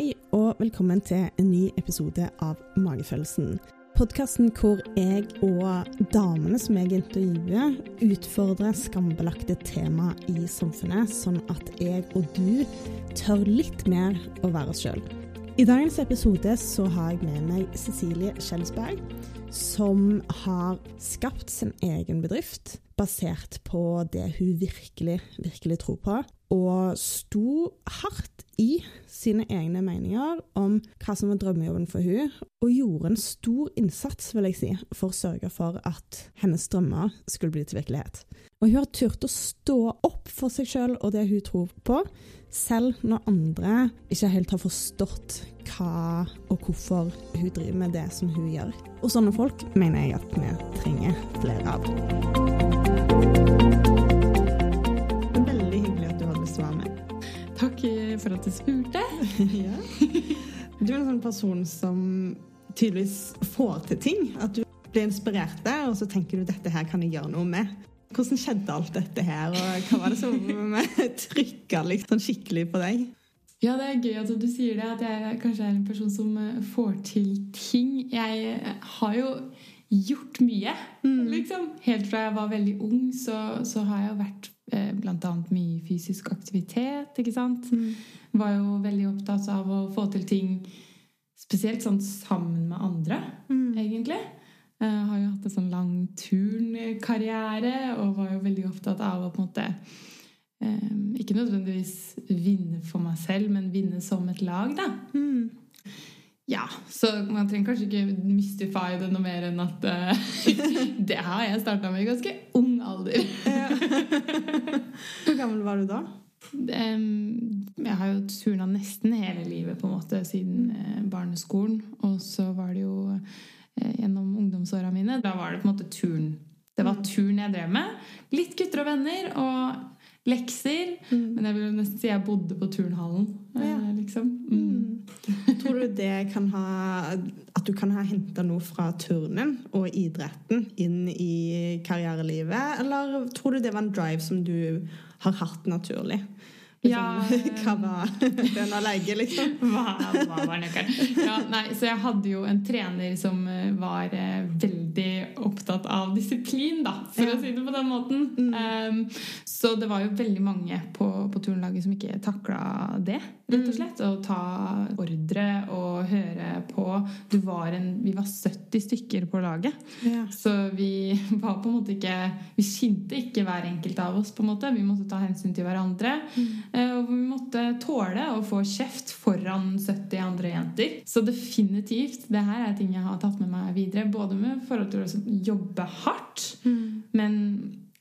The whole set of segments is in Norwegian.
Hei og velkommen til en ny episode av Magefølelsen. Podkasten hvor jeg og damene som jeg intervjuer, utfordrer skambelagte tema i samfunnet, sånn at jeg og du tør litt mer å være oss sjøl. I dagens episode så har jeg med meg Cecilie Skjelsberg, som har skapt sin egen bedrift basert på det hun virkelig, virkelig tror på, og sto hardt i sine egne meninger om hva som var drømmejobben for hun, og gjorde en stor innsats vil jeg si, for å sørge for at hennes drømmer skulle bli til virkelighet. Og hun har turt å stå opp for seg sjøl og det hun tror på, selv når andre ikke helt har forstått hva og hvorfor hun driver med det som hun gjør. Og sånne folk mener jeg at vi trenger flere av. for at du spurte. ja. Du er en sånn person som tydeligvis får til ting. At du blir inspirert, der, og så tenker du dette her kan jeg gjøre noe med. Hvordan skjedde alt dette her, og hva var det som trykka liksom, sånn skikkelig på deg? Ja, det er gøy at du sier det, at jeg kanskje er en person som eh, får til ting. Jeg eh, har jo gjort mye, mm. liksom. Helt fra jeg var veldig ung, så, så har jeg jo vært Eh, bl.a. mye fysisk aktivitet. ikke sant? Mm. Var jo veldig opptatt av å få til ting spesielt sånn sammen med andre, mm. egentlig. Jeg eh, har jo hatt en sånn lang turnkarriere og var jo veldig opptatt av å på en måte eh, Ikke nødvendigvis vinne for meg selv, men vinne som et lag, da. Mm. Ja, så man trenger kanskje ikke mystify det noe mer enn at uh, det har jeg starta med i ganske ung alder. Hvor gammel var du da? Jeg har jo turna nesten hele livet på en måte siden uh, barneskolen. Og så var det jo uh, gjennom ungdomsåra mine. Da var det på en måte turn. Det var mm. turn jeg drev med. Litt gutter og venner og lekser. Mm. Men jeg vil nesten si jeg bodde på turnhallen. Liksom. Mm. Tror du det kan ha At du kan ha henta noe fra turnen og idretten inn i karrierelivet, eller tror du det var en drive som du har hatt naturlig? Liksom, ja, hva var den alene, liksom? Hva, hva var nøkkelen? Ja, nei, så jeg hadde jo en trener som eh, var eh, veldig opptatt av disiplin, da, for ja. å si det på den måten. Mm. Um, så det var jo veldig mange på, på turnlaget som ikke takla det rett og mm. slett. Å ta ordre og høre på. Var en, vi var 70 stykker på laget. Ja. Så vi var på en måte ikke Vi skinte ikke hver enkelt av oss. på en måte. Vi måtte ta hensyn til hverandre. Mm. Eh, og vi måtte tåle å få kjeft foran 70 andre jenter. Så definitivt, det her er ting jeg har tatt med meg videre. Både med forhold til å jobbe hardt, mm. men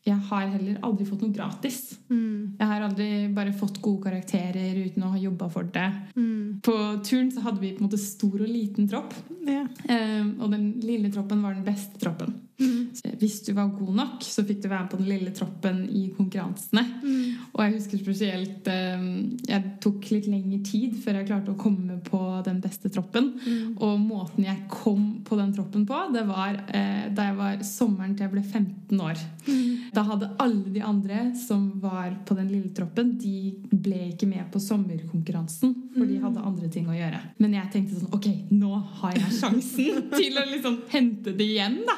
jeg har heller aldri fått noe gratis. Mm. Jeg har aldri bare fått gode karakterer uten å ha jobba for det. Mm. På turen så hadde vi på en måte stor og liten tropp. Ja. Um, og den lille troppen var den beste troppen. Mm. Hvis du var god nok, så fikk du være med på den lille troppen i konkurransene. Mm. Og jeg husker spesielt um, Jeg tok litt lengre tid før jeg klarte å komme på den beste troppen. Mm. Og måten jeg kom på den troppen på, det var uh, da jeg var sommeren til jeg ble 15 år. Mm. Da hadde alle de andre som var på den lille troppen, de ble ikke med på sommerkonkurransen. For de mm. hadde andre ting å gjøre. Men jeg tenkte sånn Ok, nå har jeg sjansen til å liksom hente det igjen, da.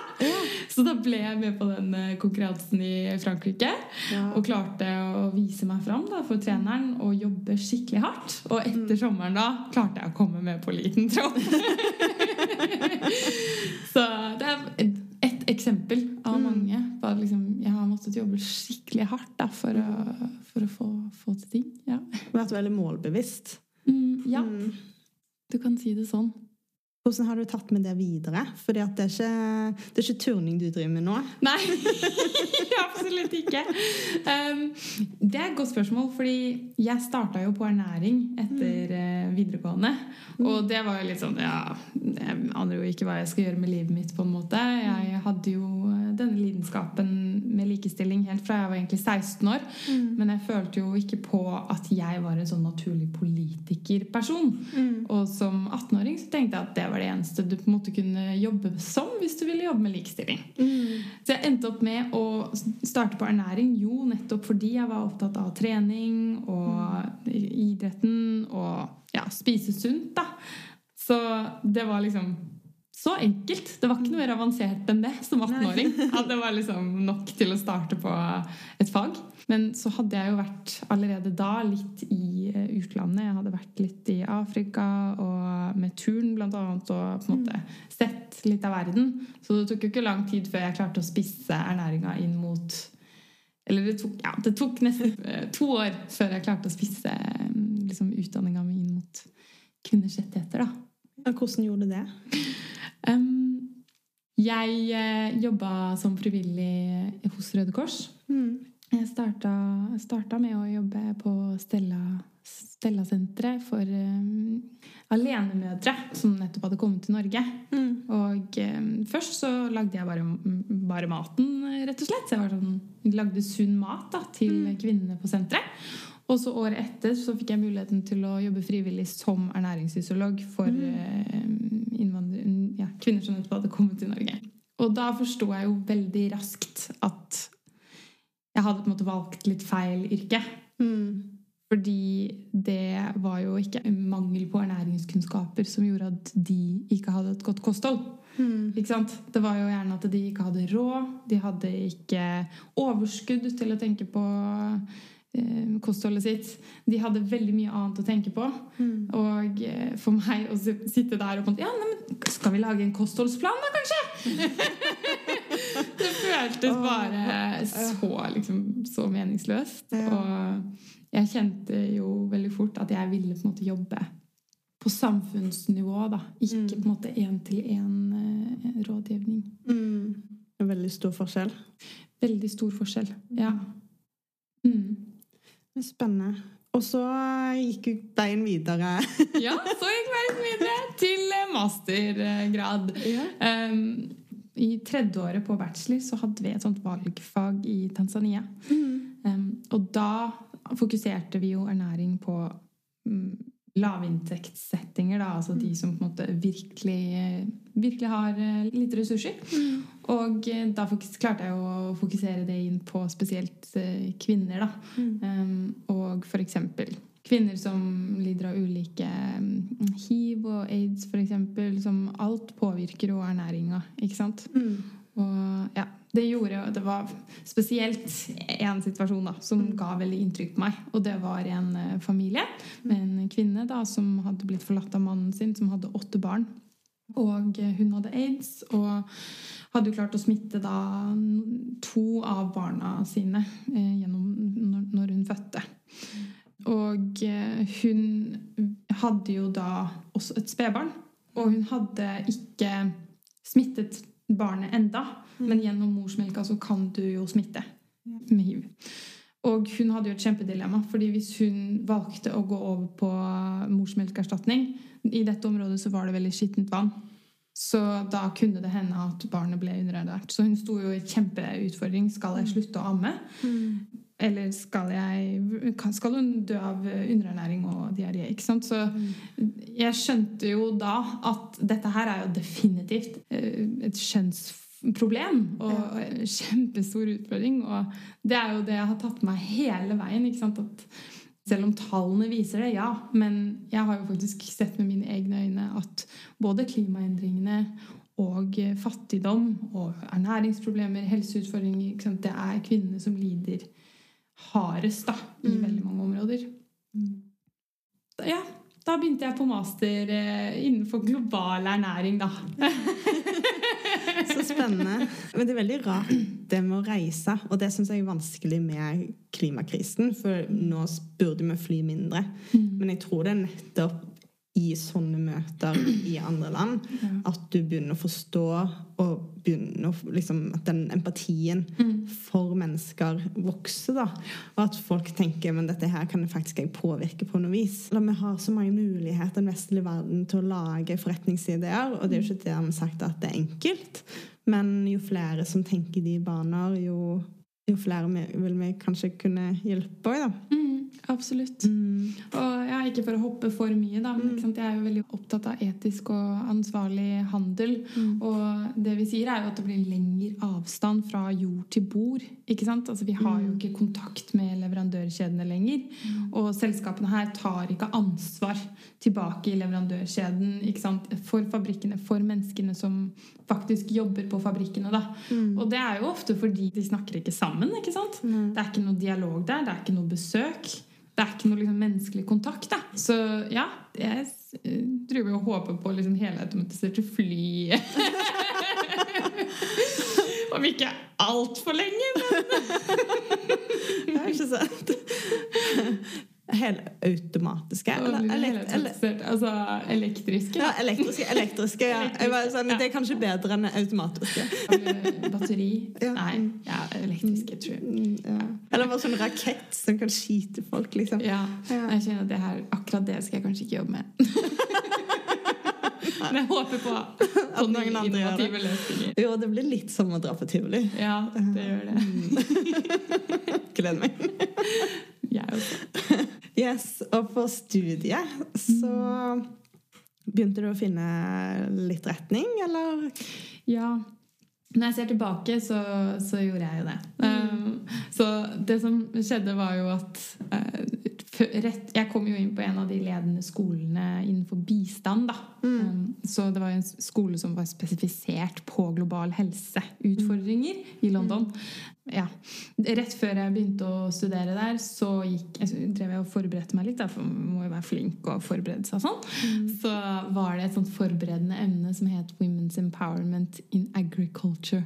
Så da ble jeg med på den eh, konkurransen i Frankrike. Ja. Og klarte å vise meg fram da, for treneren og jobbe skikkelig hardt. Og etter mm. sommeren da klarte jeg å komme med på liten tropp. Så det er ett eksempel av mm. mange på at liksom, jeg har måttet jobbe skikkelig hardt da, for, å, for å, få, få til ting. Ja. Vært veldig målbevisst. Mm, ja. Mm. Du kan si det sånn. Hvordan har du tatt med det videre? For det, det, er ikke turning du driver med nå? Nei, absolutt ikke. Um, det er et godt spørsmål, fordi jeg starta jo på ernæring etter uh, videregående. Mm. Og det var jo litt sånn Ja, jeg aner jo ikke hva jeg skal gjøre med livet mitt, på en måte. Jeg hadde jo eh, denne lidenskapen med likestilling helt fra jeg var egentlig 16 år. Mm. Men jeg følte jo ikke på at jeg var en sånn naturlig politikerperson. Mm. Og som 18-åring så tenkte jeg at det var det eneste du på en måte kunne jobbe som hvis du ville jobbe med likestilling. Mm. Så jeg endte opp med å starte på ernæring jo nettopp fordi jeg var opptatt av trening og idretten og ja, spise sunt, da. Så det var liksom så enkelt. Det var ikke noe mer avansert enn det som 18-åring. At det var liksom nok til å starte på et fag. Men så hadde jeg jo vært allerede da litt i eh, utlandet. Jeg hadde vært litt i Afrika og med turn blant annet, og på en måte sett litt av verden. Så det tok jo ikke lang tid før jeg klarte å spisse ernæringa inn mot Eller det tok, ja, det tok nesten eh, to år før jeg klarte å spisse eh, liksom, utdanninga mi inn mot kvinners rettigheter, da. Hvordan gjorde du det? Um, jeg eh, jobba som frivillig hos Røde Kors. Mm. Jeg starta, starta med å jobbe på Stella, Stella-senteret for um, alenemødre som nettopp hadde kommet til Norge. Mm. Og um, først så lagde jeg bare, bare maten, rett og slett. Så jeg var sånn, lagde sunn mat da, til kvinnene på senteret. Og så året etter så fikk jeg muligheten til å jobbe frivillig som ernæringsfysiolog for eh, ja, kvinner som nettopp hadde kommet til Norge. Og da forsto jeg jo veldig raskt at jeg hadde på en måte valgt litt feil yrke. Mm. Fordi det var jo ikke mangel på ernæringskunnskaper som gjorde at de ikke hadde et godt kosthold. Mm. Det var jo gjerne at de ikke hadde råd, de hadde ikke overskudd til å tenke på kostholdet sitt. De hadde veldig mye annet å tenke på. Mm. Og eh, for meg å sitte der og Ja, men skal vi lage en kostholdsplan, da, kanskje? det føltes bare så, liksom, så meningsløst. Ja. Og jeg kjente jo veldig fort at jeg ville på en måte jobbe på samfunnsnivå, da. Ikke Mm. på en måte én-til-én-rådgivning. Mm. Det er veldig stor forskjell. Veldig stor forskjell. Ja. Mm. Spennende. Og så gikk jo veien videre. Ja, så gikk veien videre til eh, mastergrad. ja. Um, I tredjeåret på bachelor så hadde vi et sånt valgfag i Tanzania. Mm. Um, og da fokuserte vi jo ernæring på um, lavinntektssettinger, da. Altså de som på en måte virkelig, virkelig har eh, lite ressurser. Og eh, da klarte jeg å fokusere det inn på spesielt eh, kvinner, da. Mm. Um, og eksempel kvinner som lider av ulike um, hiv og aids, eksempel. Som alt påvirker jo ernæringa, ikke sant? Mm. Og ja, det gjorde jo Det var spesielt én situasjon da, som ga veldig inntrykk på meg. Og det var en eh, familie med en kvinne da, som hadde blitt forlatt av mannen sin, som hadde åtte barn. Og eh, hun hadde aids og hadde klart å smitte da to av barna sine eh, gjennom når, hun fødte. Og hun hadde jo da også et spedbarn. Og hun hadde ikke smittet barnet enda, men gjennom morsmelka så kan du jo smitte med hiv. Og hun hadde jo et kjempedilemma, fordi hvis hun valgte å gå over på morsmelkerstatning I dette området så var det veldig skittent vann. Så da kunne det hende at barnet ble underernært. Så hun sto jo i kjempeutfordring. Skal jeg slutte å amme? Mm. Eller skal, jeg, skal hun dø av underernæring og diaré? Så jeg skjønte jo da at dette her er jo definitivt et et skjønnsproblem og en kjempestor utfordring. Og det er jo det jeg har tatt meg hele veien. At selv om tallene viser det, ja. Men jeg har jo faktisk sett med mine egne øyne at både klimaendringene og fattigdom og ernæringsproblemer, helseutfordringer? Det er kvinnene som lider hardest da, i Mm. veldig mange områder. Ja, da begynte jeg på master eh, innenfor global ernæring, da. Så spennende. Men det er veldig rart det med å reise. Og det syns jeg er vanskelig med klimakrisen, for nå burde vi fly mindre. Men jeg tror det er nettopp i sånne møter i andre land Ja. at du begynner å forstå og begynner å liksom, At den empatien Mm. for mennesker vokser. da Og at folk tenker men dette her kan jeg faktisk jeg påvirke på noe vis. Eller Vi har så mange muligheter i den vestlige verden til å lage forretningsideer. Og det er jo ikke det vi har sagt at det er enkelt, men jo flere som tenker de baner, jo jo flere vil vi kanskje kunne hjelpe òg, da. Mm, absolutt. Mm. Og ja, ikke for å hoppe for mye, da, men ikke sant? jeg er jo veldig opptatt av etisk og ansvarlig handel. Mm. Og det vi sier, er jo at det blir lengre avstand fra jord til bord. ikke sant? Altså, Vi har jo ikke kontakt med leverandørkjedene lenger. Og selskapene her tar ikke ansvar tilbake i leverandørkjeden ikke sant? for fabrikkene, for menneskene som faktisk jobber på fabrikkene. da. Og det er jo ofte fordi de snakker ikke sammen. ikke sant? Det er ikke noe dialog der, det er ikke noe besøk. Det er ikke noe liksom, menneskelig kontakt. Da. Så ja, jeg s- driver og håper på liksom, helautomatiserte fly. Om ikke altfor lenge, men Det er ikke sant. Helautomatiske. Eller, altså elektriske. ja, elektriske. elektriske ja. Sånn, det er kanskje bedre enn automatiske. Batteri. Ja. Nei, ja, elektriske, tror jeg. Mm, Ja. Eller bare sånn rakett som kan skyte folk, liksom. Ja. jeg kjenner at det her, akkurat det skal jeg kanskje ikke jobbe med. Men jeg håper på, på noen andre gjør det. løsninger. Jo, det blir litt som å dra på tivoli. Ja, det gjør det. Gleder meg. Jeg også. Yes, og på studiet så begynte du å finne litt retning, eller? Ja. Når jeg ser tilbake, så, så gjorde jeg jo det. Um, så det som skjedde, var jo at rett, Jeg kom jo inn på en av de ledende skolene innenfor bistand. da. Mm. så det var en skole som var spesifisert på global helseutfordringer i London. Ja. Rett før jeg begynte å studere der, så gikk, jeg drev jeg og forberedte meg litt. Da, for man må jo være flink og forberede seg sånn. sånn. Så var det et sånt forberedende emne som het Women's Empowerment in Agriculture.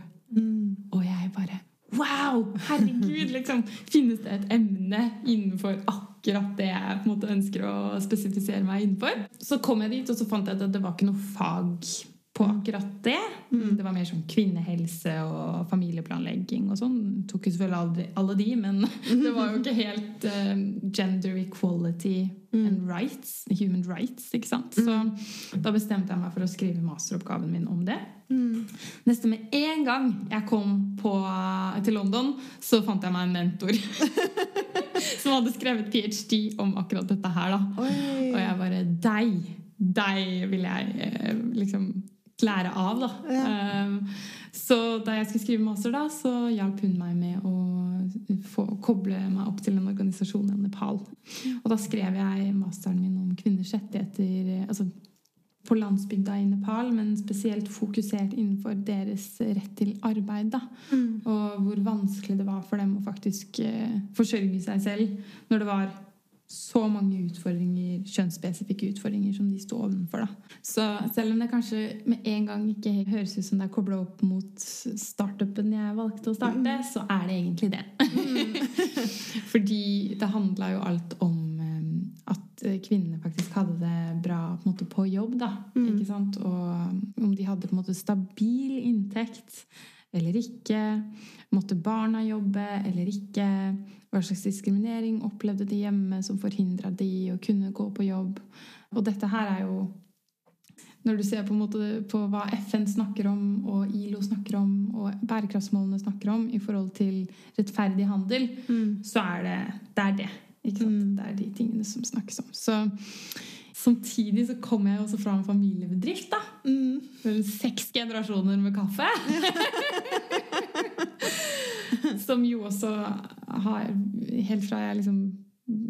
Og jeg bare Wow! Herregud! liksom, Finnes det et emne innenfor akkurat det jeg på en måte ønsker å spesifisere meg innenfor? Så kom jeg dit, og så fant jeg at det var ikke noe fag på akkurat det. Det var mer sånn kvinnehelse og familieplanlegging og sånn. Tok jo selvfølgelig aldri alle de, men det var jo ikke helt uh, gender equality and rights, human rights, ikke sant? Så da bestemte jeg meg for å skrive masteroppgaven min om det. Nesten med en gang jeg kom på, til London, så fant jeg meg en mentor. som hadde skrevet ph.d. om akkurat dette her. da. Oi. Og jeg bare Deg! Deg vil jeg eh, liksom lære av, da. Um, så da jeg skulle skrive master, da, så hjalp hun meg med å få, koble meg opp til en organisasjon i Nepal. Og da skrev jeg masteren min om kvinners rettigheter eh, altså på landsbygda i Nepal, men spesielt fokusert innenfor deres rett til arbeid. Da. Og hvor vanskelig det var for dem å faktisk eh, forsørge seg selv når det var så mange utfordringer, kjønnsspesifikke utfordringer som de står overfor. Da. Så selv om det kanskje med en gang ikke høres ut som det er kobla opp mot startupen jeg valgte å starte, så er det egentlig det. Fordi det handla jo alt om eh, at kvinnene faktisk hadde det bra på, på jobb. Da, sant? Og om de hadde på en måte stabil inntekt eller ikke. Måtte barna jobbe eller ikke? Hva slags diskriminering opplevde de hjemme som forhindra de å kunne gå på jobb? Og dette her er jo Når du ser på, en på hva FN snakker om, og ILO snakker om, og bærekraftsmålene snakker om i forhold til rettferdig handel, så er det det. Er det ikke sant? Det er de tingene som snakkes om. Så Samtidig så kommer jeg også fra en familiebedrift. da. Mm. Seks generasjoner med kaffe. Som jo også har Helt fra jeg liksom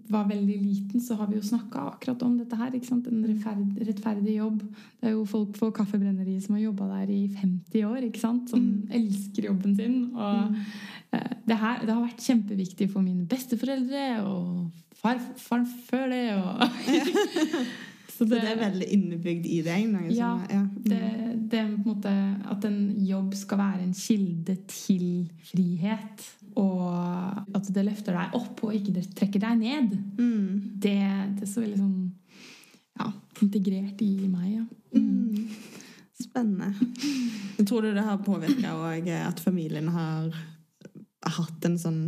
var veldig liten, så har vi jo snakka akkurat om dette her. ikke sant? En rettferd, rettferdig jobb. Det er jo folk på Kaffebrenneriet som har jobba der i 50 år, ikke sant? som elsker jobben sin. Og eh, det, her, det har vært kjempeviktig for mine besteforeldre og farfaren før det. Og Så det er veldig innebygd i deg? Noe Ja, som, ja. det, det er på en måte At en jobb skal være en kilde til frihet. Og at det løfter deg opp og ikke trekker deg ned. Mm. Det, det er så veldig sånn ja, integrert i meg. Ja. Mm. Spennende. Tror du det har påvirka òg at familien har hatt en sånn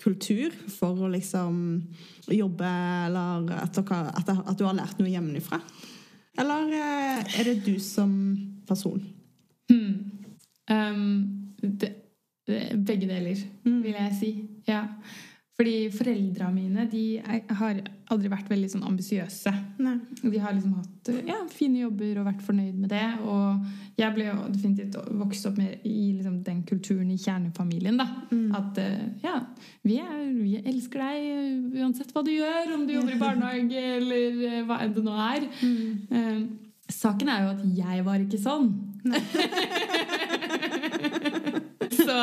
kultur for å liksom jobbe, eller at, dere, at, du har lært noe hjemmefra? Eller eh, er det du som person? Hmm. Um, det, Eh, begge deler, Mm. vil jeg si. Ja. Fordi foreldra mine de er, har aldri vært veldig sånn ambisiøse. De har liksom hatt eh, ja, fine jobber og vært fornøyd med det. Og jeg ble jo definitivt vokst opp med i liksom, den kulturen i kjernefamilien. da. Mm. At eh, ja, vi, er, vi elsker deg eh, uansett hva du gjør, om du jobber i barnehage eller eh, hva enn det nå er. Mm. Eh, saken er jo at jeg var ikke sånn. Så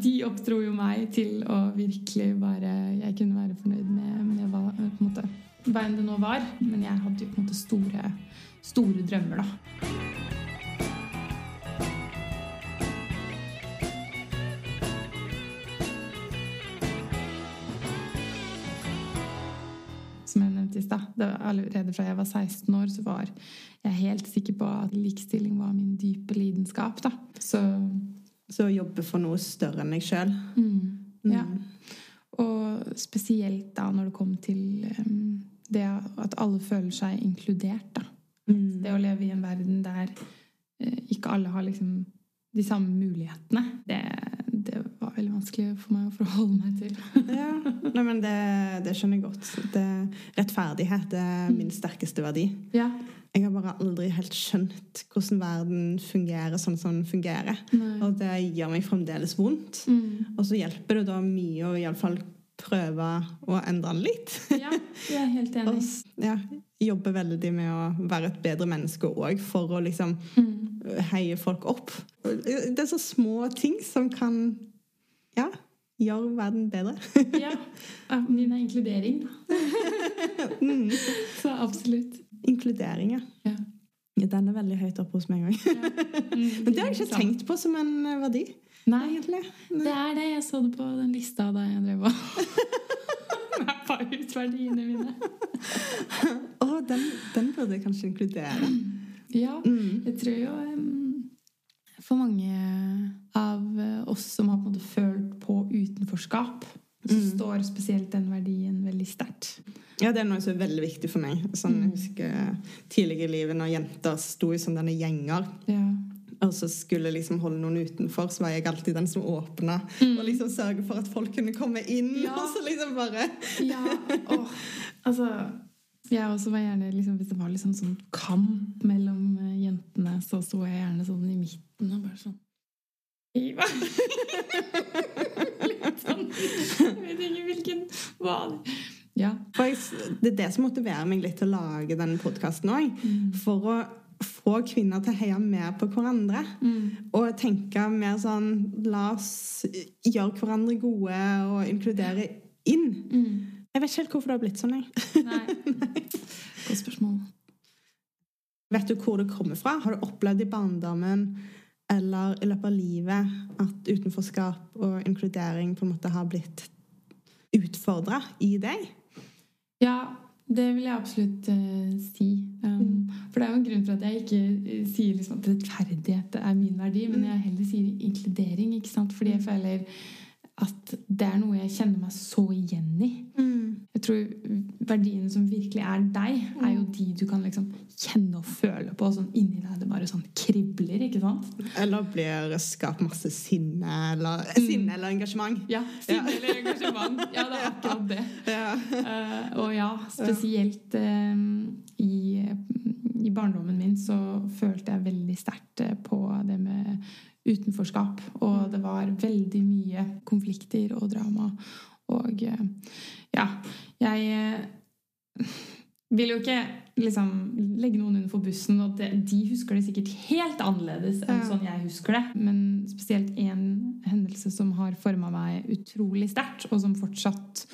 de oppdro jo meg til å virkelig bare Jeg kunne være fornøyd med, med hva, på en måte, veien det nå var. Men jeg hadde jo på en måte store, store drømmer, da. Som jeg nevnte allerede fra jeg var 16 år, så var jeg helt sikker på at likestilling var min dype lidenskap. da. Så Så jobbe for noe større enn deg sjøl. mm, ja. Og spesielt da når det kom til um, det at alle føler seg inkludert. da. Mm. Det å leve i en verden der eh, ikke alle har liksom de samme mulighetene, det, det var veldig vanskelig for meg å forholde meg til. Ja. Nei, men det, det skjønner jeg godt. Det, rettferdighet er min sterkeste verdi. Ja. Jeg har bare aldri helt skjønt hvordan verden fungerer sånn som den fungerer. Nei. Og det gjør meg fremdeles vondt. Mm. Og så hjelper det da mye å iallfall prøve å endre den litt. Ja, jeg er helt enig. og, ja, jobbe veldig med å være et bedre menneske òg, for å liksom Mm. heie folk opp. Det er så små ting som kan ja, gjøre verden bedre. Ja. ja, Min er inkludering, da. Mm. Så absolutt. Inkludering, ja. Ja. Den er veldig høyt oppe hos meg òg. Mm, Men det har jeg ikke tenkt på som en verdi, Nei, egentlig. det er det. Jeg så det på den lista da jeg drev og mappa ut verdiene mine. Å, den, den burde jeg kanskje inkludere. Ja, Mm. jeg tror jo um, for mange av eh, oss som har på en måte følt på utenforskap, så Mm. står spesielt den verdien veldig sterkt. Ja, det er noe som er veldig viktig for meg. Sånn, jeg Mm. husker tidligere i livet når jenter sto i sånne gjenger, Ja. Og så skulle liksom holde noen utenfor, så var jeg alltid den som åpna. Mm. Og liksom sørge for at folk kunne komme inn. Ja. Og så liksom bare Ja, oh. altså Jeg også var gjerne liksom, Hvis det var liksom sånn kamp mellom eh, jentene, så sto jeg gjerne sånn i midten og bare sånn Iva. Litt sånn Jeg vet ikke hvilken hva Ja. Det er det som motiverer meg litt til å lage denne podkasten òg. For å få kvinner til å heie mer på hverandre. Mm. Og tenke mer sånn La oss gjøre hverandre gode og inkludere inn. Mm. Jeg vet ikke helt hvorfor det har blitt sånn. jeg. Nei. Godt spørsmål. Vet du hvor det kommer fra? Har du opplevd i barndommen eller i løpet av livet at utenforskap og inkludering på en måte har blitt utfordra i deg? Ja, det vil jeg absolutt uh, si. Um, For det er jo en grunn for at jeg ikke eh, sier liksom at rettferdighet er min verdi, men jeg heller sier inkludering. ikke sant? Fordi jeg føler at det er noe jeg kjenner meg så igjen i. Jeg tror verdiene som virkelig er deg, er jo de du kan liksom kjenne og føle på. Sånn inni deg det bare sånn kribler, ikke sant? Eller blir skapt masse sinne eller, sinne eller engasjement? Ja, sinne eller engasjement. Ja, det er akkurat det. Ja. Uh, og ja, spesielt uh, i, i barndommen min så følte jeg veldig sterkt eh, på det med utenforskap. Og det var veldig mye konflikter og drama. Og eh, ja, jeg eh, vil jo ikke liksom legge noen under for bussen, og de husker det sikkert helt annerledes enn Ja. sånn jeg husker det. Men spesielt én hendelse som har forma meg utrolig sterkt, og som fortsatt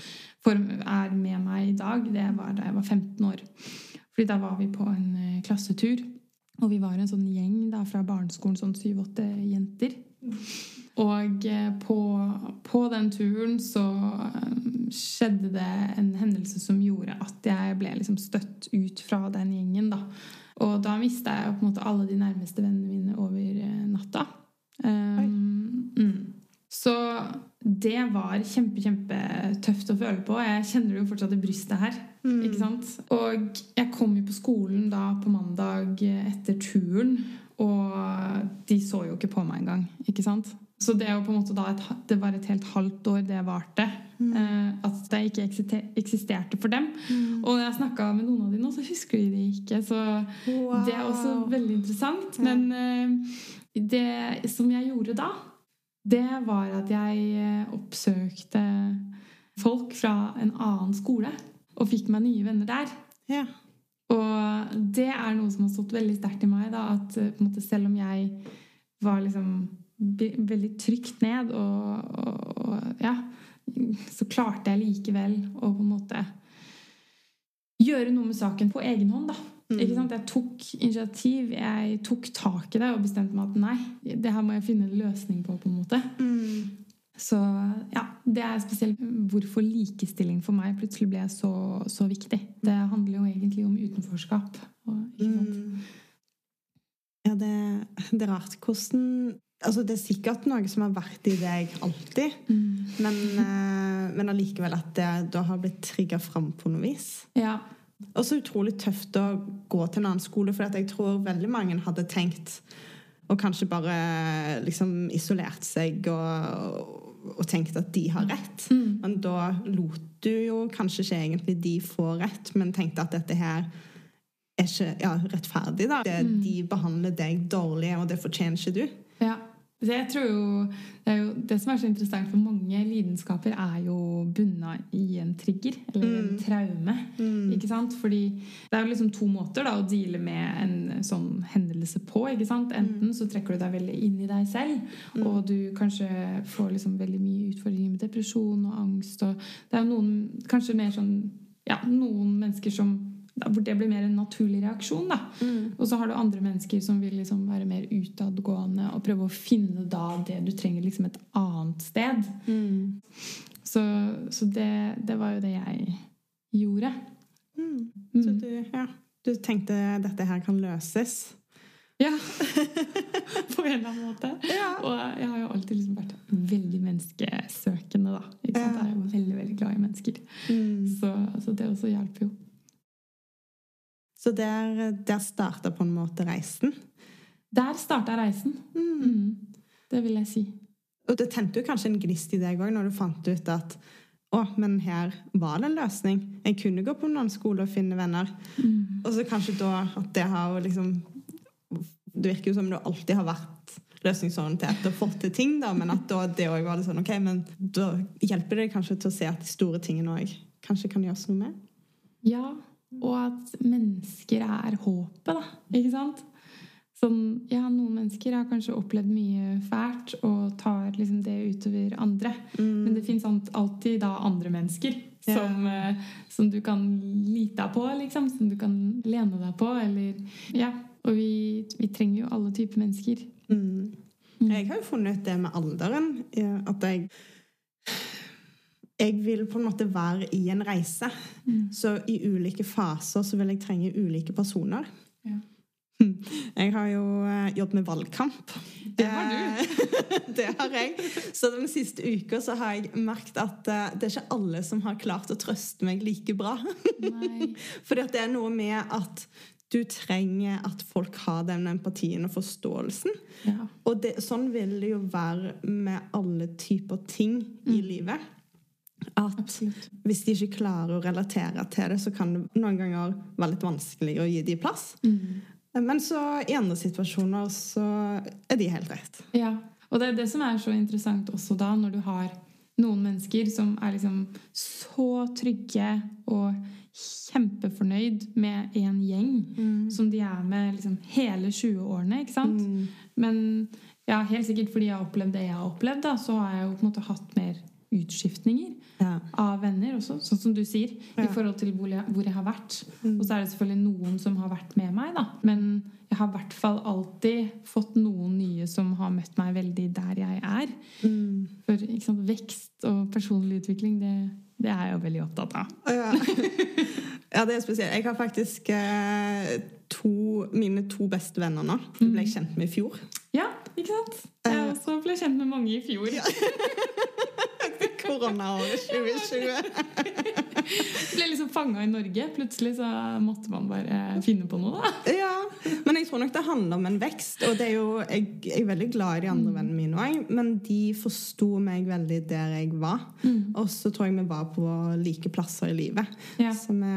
er med meg i dag, det var da jeg var 15 år. Fordi da var vi på en eh, klassetur. Og vi var en sånn gjeng da, fra barneskolen, sånn syv-åtte jenter. Og eh, på, på den turen så eh, skjedde det en hendelse som gjorde at jeg ble liksom støtt ut fra den gjengen. da. Og da mista jeg på en måte alle de nærmeste vennene mine over eh, natta. Um, mm. Så det var kjempe, kjempetøft å føle på. Jeg kjenner det jo fortsatt i brystet her. Ikke sant? Og jeg kom jo på skolen da på mandag etter turen. Og de så jo ikke på meg engang. ikke sant? Så det, er jo på en måte da et, det var et helt halvt år det varte. Eh, at det ikke eksisterte for dem. Og når jeg snakka med noen av de nå, så husker de det ikke. Så Wow. det er også veldig interessant. Men eh, det som jeg gjorde da, det var at jeg eh, oppsøkte folk fra en annen skole. Og fikk meg nye venner der. Ja. Og det er noe som har stått veldig sterkt i meg. Da, at måte, selv om jeg var liksom veldig trygt ned, og, og, og ja, så klarte jeg likevel å på en måte gjøre noe med saken på egen hånd. da. Ikke sant? Jeg tok initiativ, jeg tok tak i det og bestemte meg at nei, det her må jeg finne en løsning på. på en måte. Så ja, det er spesielt hvorfor likestilling for meg plutselig ble så, så viktig. Det handler jo egentlig om utenforskap. Og, sant? Ja, det, det er rart hvordan Altså, det er sikkert noe som har vært i deg alltid, men, eh, men allikevel at det da har blitt trigga fram på noe vis. Ja. Og så utrolig tøft å gå til en annen skole, for jeg tror veldig mange hadde tenkt og kanskje bare liksom isolert seg og, og tenkt at de har rett. Men da lot du jo kanskje ikke egentlig de få rett, men tenkte at dette her er ikke ja, rettferdig. da. Det, De behandler deg dårlig, og det fortjener ikke du. Ja. Jeg tror jo det, jo det som er så interessant for mange lidenskaper, er jo bunna i en trigger, eller en traume. Ikke sant? Fordi det er jo liksom to måter da, å deale med en sånn hendelse på. ikke sant? Enten så trekker du deg veldig inn i deg selv, og du kanskje får liksom veldig mye utfordringer med depresjon og angst. og Det er jo noen kanskje mer sånn ja, noen mennesker som hvor det blir mer en naturlig reaksjon. da. Og så har du andre mennesker som vil liksom være mer utadgående og prøve å finne da det du trenger liksom et annet sted. Så, så det, det var jo det jeg gjorde. Så du, ja, du tenkte dette her kan løses. Ja. På en eller annen måte. Og jeg har jo alltid liksom vært veldig menneskesøkende, da. Ikke sant? Jeg er jo veldig, veldig glad i mennesker. Så, så det også hjelper jo. Så der, der starta på en måte reisen. Der starta reisen. Mm. Det vil jeg si. Og det tente jo kanskje en gnist i deg òg når du fant ut at å, men her var det en løsning. Jeg kunne gå på noen skole og finne venner. Og så kanskje da at det har liksom Det virker jo som du alltid har vært løsningsorientert og fått til ting, da, men at da det òg var litt sånn OK, men da hjelper det kanskje til å se at de store tingene òg kanskje kan gjøres noe med. Ja, og at mennesker er håpet, da. Ikke sant? Sånn, ja, noen mennesker har kanskje opplevd mye fælt og tar liksom det utover andre. Men det fins alltid da andre mennesker Ja. som, eh, som du kan lite på, liksom. Som du kan lene deg på, eller Ja. Og vi, vi trenger jo alle typer mennesker. Mm. Jeg har jo funnet ut det med alderen, at jeg jeg vil på en måte være i en reise. Så i ulike faser så vil jeg trenge ulike personer. Ja. Jeg har jo eh, jobbet med valgkamp. Det har du. Eh, det har jeg. Så den siste uka så har jeg merket at eh, det er ikke alle som har klart å trøste meg like bra. Nei. Fordi at det er noe med at du trenger at folk har den empatien og forståelsen. Ja. Og det, sånn vil det jo være med alle typer ting i livet. At Absolutt. hvis de ikke klarer å relatere til det, så kan det noen ganger være litt vanskelig å gi dem plass. Men så i andre situasjoner så er de helt rett. Ja, og det er det som er så interessant også da, når du har noen mennesker som er liksom så trygge og kjempefornøyd med en gjeng som de er med liksom hele 20-årene, ikke sant? Men ja, helt sikkert fordi jeg har opplevd det jeg har opplevd, da, så har jeg jo på en måte hatt mer utskiftninger Ja. av venner også, sånn som du sier, Ja. i forhold til hvor jeg, hvor jeg har vært. Og så er det selvfølgelig noen som har vært med meg, da. Men jeg har i hvert fall alltid fått noen nye som har møtt meg veldig der jeg er. For ikke sant, vekst og personlig utvikling, det, det er jeg jo veldig opptatt av. Ja. ja, det er spesielt. Jeg har faktisk eh, to, mine to beste venner nå. De ble jeg kjent med i fjor. Ja, ikke sant? Jeg også ble kjent med mange i fjor. Koronaåret 2020. Ble liksom fanga i Norge. Plutselig så måtte man bare finne på noe, da. Ja, Men jeg tror nok det handler om en vekst. Og det er jo, jeg, jeg er veldig glad i de andre Mm. vennene mine òg, men de forsto meg veldig der jeg var. Mm. Og så tror jeg vi var på like plasser i livet. Ja, Så vi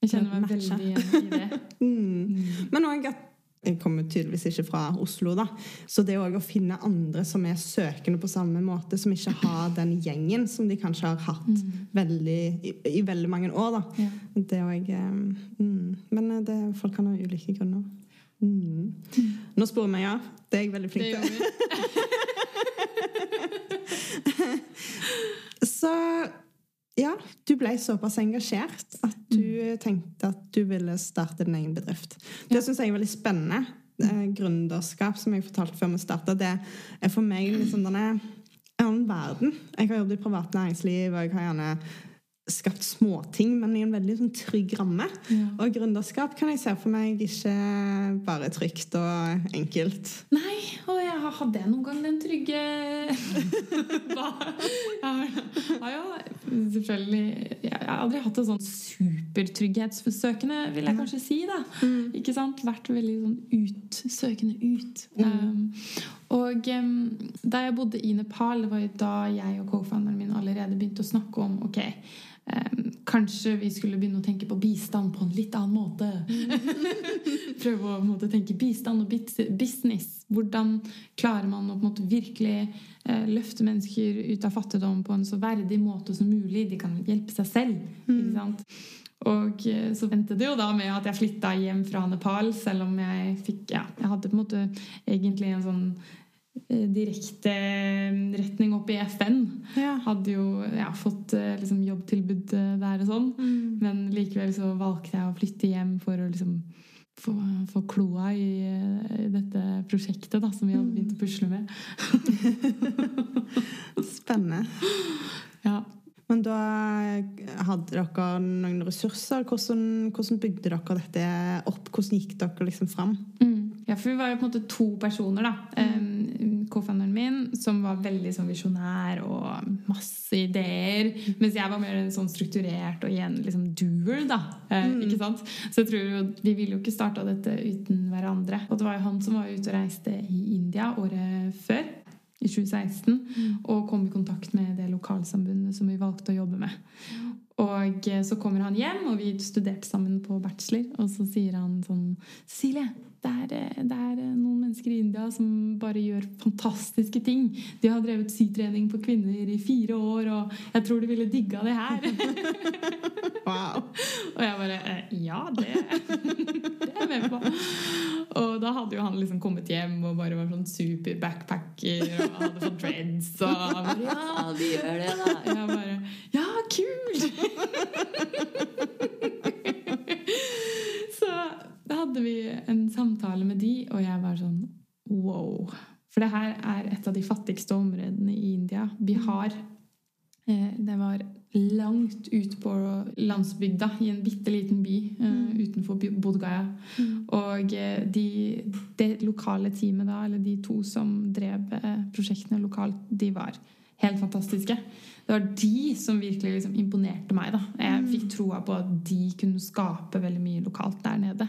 jeg kjenner meg veldig igjen i det. mm. Men òg at jeg kommer tydeligvis ikke fra Oslo, da. Så det òg å finne andre som er søkende på samme måte, som ikke har den gjengen som de kanskje har hatt veldig, i, i veldig mange år, da. Ja. Det òg mm. Men det, folk kan ha ulike grunner. Mm. Nå sporer vi av. Det er jeg veldig Det flink gjør til. vi. Så ja, du ble såpass engasjert at du tenkte at du ville starte din egen bedrift. Det syns jeg er veldig spennende. Eh, Gründerskap, som jeg fortalte før vi starta, det er for meg liksom denne annen verden. Jeg har jobbet i privat næringsliv, og jeg har gjerne skapt småting, men i en veldig sånn, trygg ramme. Ja. Og gründerskap kan jeg se for meg ikke bare trygt og enkelt. Nei, og jeg har hatt det noen gang, den trygge? Jeg har jo selvfølgelig Jeg har aldri hatt en sånn supertrygghetssøkende, vil jeg kanskje si. da Ikke sant? Vært veldig sånn ut, søkende ut. Um, og um, da jeg bodde i Nepal, det var jo da jeg og co-founderen min allerede begynte å snakke om ok, um, kanskje vi skulle begynne å tenke på bistand på en litt annen måte. Prøve å måte, tenke bistand og business. Hvordan klarer man å måte virkelig eh, løfte mennesker ut av fattigdom på en så verdig måte som mulig? De kan hjelpe seg selv. ikke sant? Og eh, så endte det jo da med at jeg flytta hjem fra Nepal, selv om jeg fikk Ja, jeg hadde på en måte egentlig en sånn direkte retning opp i FN. Ja. Hadde jo ja, fått eh, liksom, jobbtilbud eh, der og sånn. Men likevel så valgte jeg å flytte hjem for å liksom få, få kloa i, i, dette prosjektet da, som vi hadde begynt å pusle med. Spennende. Ja. Men da hadde dere noen ressurser. Hvordan, hvordan bygde dere dette opp? Hvordan gikk dere liksom fram? Mm. Ja, for vi var jo på en måte to personer, da. Um, Co-founderen min, som var veldig sånn visjonær og masse ideer. Mens jeg var mer en sånn strukturert og igjen liksom doer, da. Mm. Ikke sant? Så jeg tror jo, vi ville jo ikke starta dette uten hverandre. Og det var jo han som var ute og reiste i India året før. I 2016, og kom i kontakt med det lokalsamfunnet som vi valgte å jobbe med. Og eh, så kommer han hjem, og vi studerte sammen på bachelor. Og så sier han sånn Cecilie, det er, eh, det er eh, noen mennesker i India som bare gjør fantastiske ting. De har drevet sytrening på kvinner i fire år, og jeg tror de ville digga det her. Wow. og jeg bare eh, Ja, det, det er jeg med på. Og da hadde jo han liksom kommet hjem og bare var sånn super backpacker og hadde fått dreads. Og bare Ja, vi gjør det, da. Jeg bare Ja, kult! Da hadde vi en samtale med de, og jeg var sånn wow. For det her er et av de fattigste områdene i India. Bihar. Eh, Det var langt ut på landsbygda, i en bitte liten by eh, utenfor Bodgaya. Gaya. Og eh, de, det lokale teamet da, eller de to som drev prosjektene lokalt, de var helt fantastiske. Det var de som virkelig liksom imponerte meg. da. Jeg fikk troa på at de kunne skape veldig mye lokalt der nede.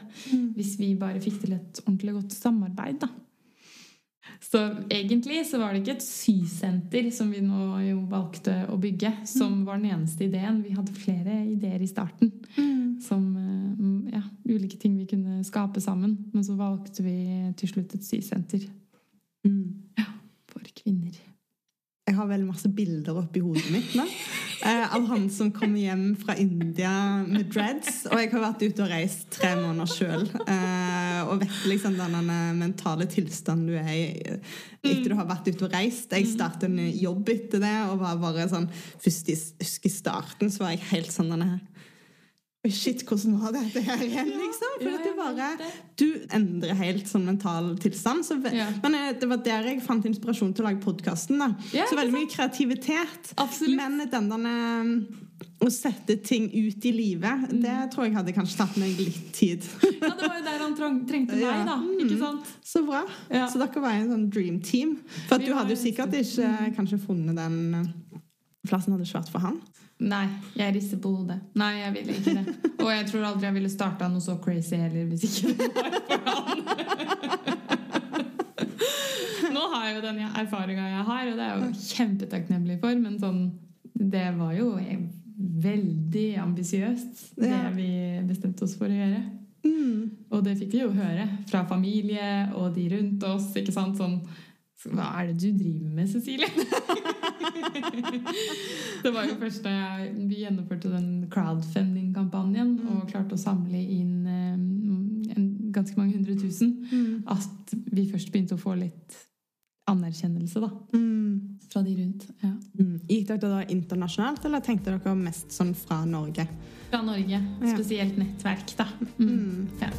Hvis vi bare fikk til et ordentlig godt samarbeid, da. Så egentlig så var det ikke et sysenter som vi nå jo valgte å bygge, som var den eneste ideen. Vi hadde flere ideer i starten. Som eh, ja, ulike ting vi kunne skape sammen. Men så valgte vi til slutt et sysenter Mm. for kvinner. Jeg har veldig masse bilder oppi hodet mitt nå. Eh, av han som kommer hjem fra India med dreads. Og jeg har vært ute og reist tre måneder sjøl. Eh, og vet liksom den mentale tilstanden du er i etter du har vært ute og reist. Jeg startet en jobb etter det, og var bare sånn Først i, husker i starten så var jeg helt sånn denne Oi, shit, hvordan var dette her igjen, liksom? For Ja, at ja, bare. Du endrer helt sånn mental tilstand. Så, Ja. Men eh, det var der jeg fant inspirasjon til å lage podkasten. Ja, så veldig mye kreativitet. Absolutt. Men den der å sette ting ut i livet, Mm. det tror jeg hadde kanskje tatt meg litt tid. Ja, det var jo der han trengte Ja. meg, da. Ikke sant? Så bra. Ja. Så dere var en sånn dream team. For at du hadde jo sikkert ikke eh, kanskje funnet den eh, plassen hadde ikke vært for han. Nei, jeg rister på hodet. Nei, jeg vil ikke det. Og jeg tror aldri jeg ville starta noe så crazy heller hvis ikke det var for han. Nå har jeg jo den erfaringa jeg har, og det er jeg jo kjempetakknemlig for, men sånn Det var jo veldig ambisiøst, det vi bestemte oss for å gjøre. Mm. Og det fikk vi jo høre fra familie og de rundt oss. ikke sant, sånn hva er det du driver med, Cecilie? det var jo først da jeg, vi gjennomførte den crowdfunding-kampanjen og klarte å samle inn um, en, ganske mange hundre tusen, Mm. at vi først begynte å få litt anerkjennelse da, Mm. fra de rundt. Ja. Mm. Gikk dere da internasjonalt, eller tenkte dere mest sånn fra Norge? Fra Norge. Spesielt nettverk, da. Mm. Mm. Ja.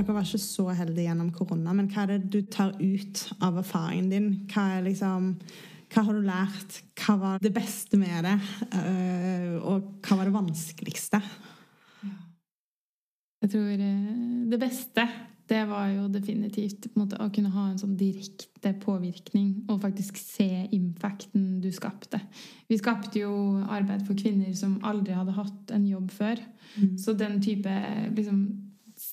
Dere var ikke så heldige gjennom korona, men hva er det du tar ut av erfaringen din? Hva, er liksom, hva har du lært? Hva var det beste med det? Eh, og hva var det vanskeligste? Jeg tror eh, det beste det var jo definitivt måte, å kunne ha en sånn direkte påvirkning og faktisk se impacten du skapte. Vi skapte jo arbeid for kvinner som aldri hadde hatt en jobb før. Så den type liksom,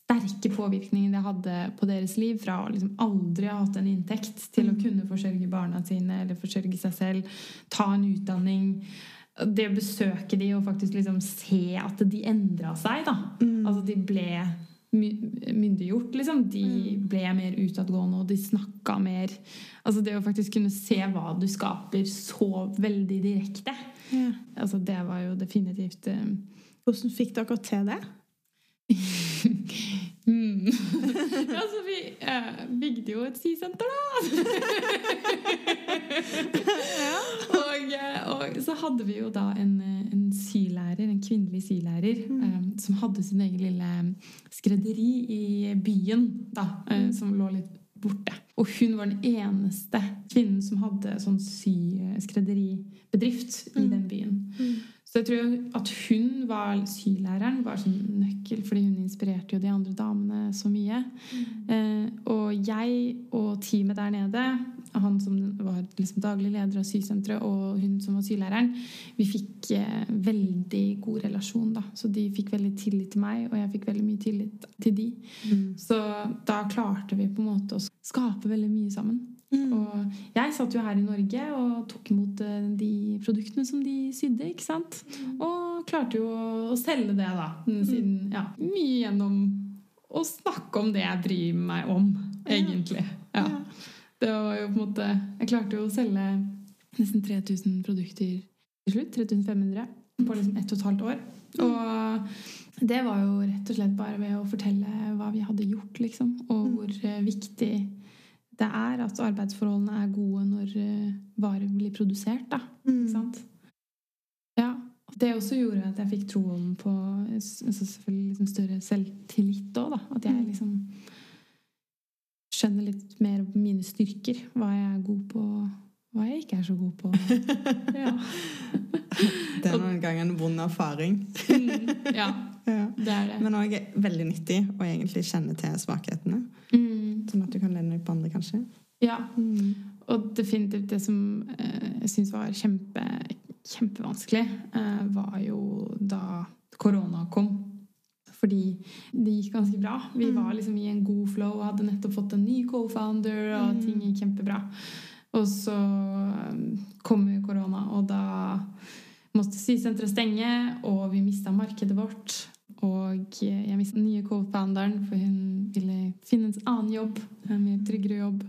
sterke påvirkningen det hadde på deres liv, fra å liksom aldri ha hatt en inntekt til å kunne forsørge barna sine eller forsørge seg selv, ta en utdanning det å besøke de og faktisk liksom se at de endra seg, da. Altså de ble myndiggjort, liksom. De ble mer utadgående, og de snakka mer. Altså det å faktisk kunne se hva du skaper så veldig direkte. Ja. Altså det var jo definitivt eh, Hvordan fikk dere til det? mm. Altså, vi eh, bygde jo et sisenter, da! og, eh, og så hadde vi jo da en, eh, en sylærer, en kvinnelig sylærer, eh, som hadde sin egen lille skredderi i byen, da, eh, som lå litt borte. Og hun var den eneste kvinnen som hadde sånn sy-skredderibedrift i den byen. Så jeg tror at hun var sylæreren var sånn nøkkel, fordi hun inspirerte jo de andre damene så mye. Eh, og jeg og teamet der nede, han som var liksom daglig leder av sysenteret, og hun som var sylæreren, vi fikk eh, veldig god relasjon. da. Så de fikk veldig tillit til meg, og jeg fikk veldig mye tillit til de. Så da klarte vi på en måte å skape veldig mye sammen. Og jeg satt jo her i Norge og tok imot eh, de produktene som de sydde. ikke sant? Og klarte jo å selge det, da. Siden, ja, mye gjennom å snakke om det jeg driver meg om, egentlig. Ja. Det var jo på en måte Jeg klarte jo å selge nesten 3000 produkter til slutt. 3500 på liksom ett og et halvt år. Og det var jo rett og slett bare ved å fortelle hva vi hadde gjort, liksom. Og hvor eh, viktig det er at arbeidsforholdene er gode når eh, varer blir produsert. da, ikke sant? Ja. Det også gjorde at jeg fikk troen på altså selvfølgelig liksom større selvtillit òg. At jeg liksom skjønner litt mer på mine styrker. Hva jeg er god på, hva jeg ikke er så god på. Ja. Det er noen ganger en vond erfaring. Mm, ja, Ja. det er det. Men òg veldig nyttig å egentlig kjenne til svakhetene. Mm, Sånn at du kan lene deg på andre, kanskje. ja. Og definitivt det som eh, jeg syns var kjempe, kjempevanskelig, eh, var jo da korona kom. Fordi det gikk ganske bra. Vi var liksom i en god flow og hadde nettopp fått en ny co-founder, og ting gikk kjempebra. Og så eh, kom korona, og da måtte sysenteret stenge, og vi mista markedet vårt. Og jeg mistet den nye co-founderen, for hun ville finne en annen jobb. En mer tryggere jobb.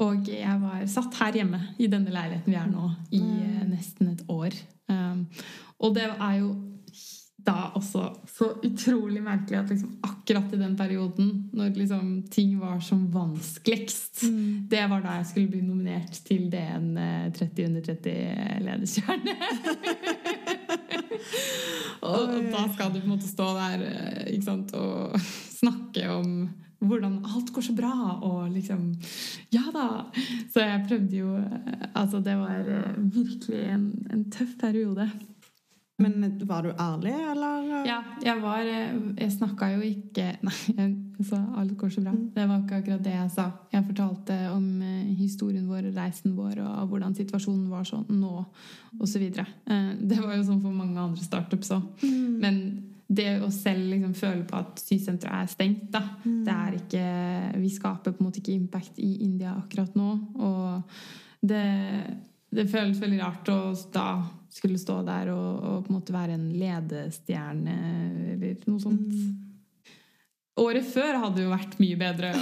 Og jeg var satt her hjemme i denne leiligheten vi er nå, i eh, nesten et år. Um, og det er jo da også så utrolig merkelig at liksom akkurat i den perioden, når liksom ting var som vanskeligst, det var da jeg skulle bli nominert til DN eh, 30 under 30 lederstjerne. og, og da skal du på en måte stå der eh, sant, og snakke om hvordan alt går så bra, og liksom Ja da! Så jeg prøvde jo eh, Altså, det var eh, virkelig en, en tøff periode. Men var du ærlig, eller? Ja, jeg var Jeg snakka jo ikke Nei, jeg sa alt går så bra. Det var ikke akkurat det jeg sa. Jeg fortalte om eh, historien vår, reisen vår, og hvordan situasjonen var sånn nå, osv. Det var jo sånn for mange andre startups òg. Mm. Men det å selv liksom føle på at sysenteret er stengt, da det er ikke Vi skaper på en måte ikke impact i India akkurat nå. Og det, det føles veldig rart å da skulle stå der og, og på en måte være en ledestjerne eller noe sånt. Året før hadde jo vært mye bedre.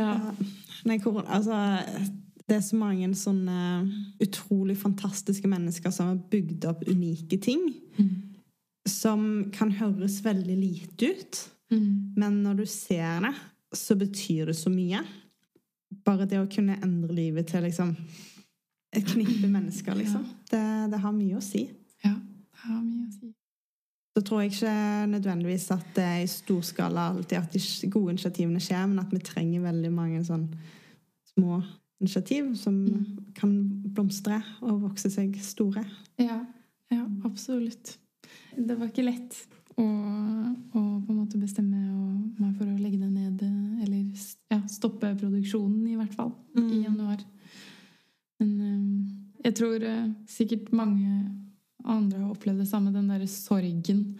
ja. Nei, hvor, altså, det er så mange sånne utrolig fantastiske mennesker som har bygd opp unike ting. Som kan høres veldig lite ut. Mm. Men når du ser det, så betyr det så mye. Bare det å kunne endre livet til liksom et knippe mennesker, liksom. Det, det har mye å si. ja. Det har mye å si. Så tror jeg ikke nødvendigvis at det er i stor skala alltid at de gode initiativene skjer, men at vi trenger veldig mange sånn små initiativ som kan blomstre og vokse seg store. Ja, ja, absolutt. Det var ikke lett å, og, på en måte bestemme meg for å legge det ned, eller ja, stoppe produksjonen, i hvert fall, i januar. Men eh, jeg tror eh, sikkert mange andre har opplevd det samme, den derre sorgen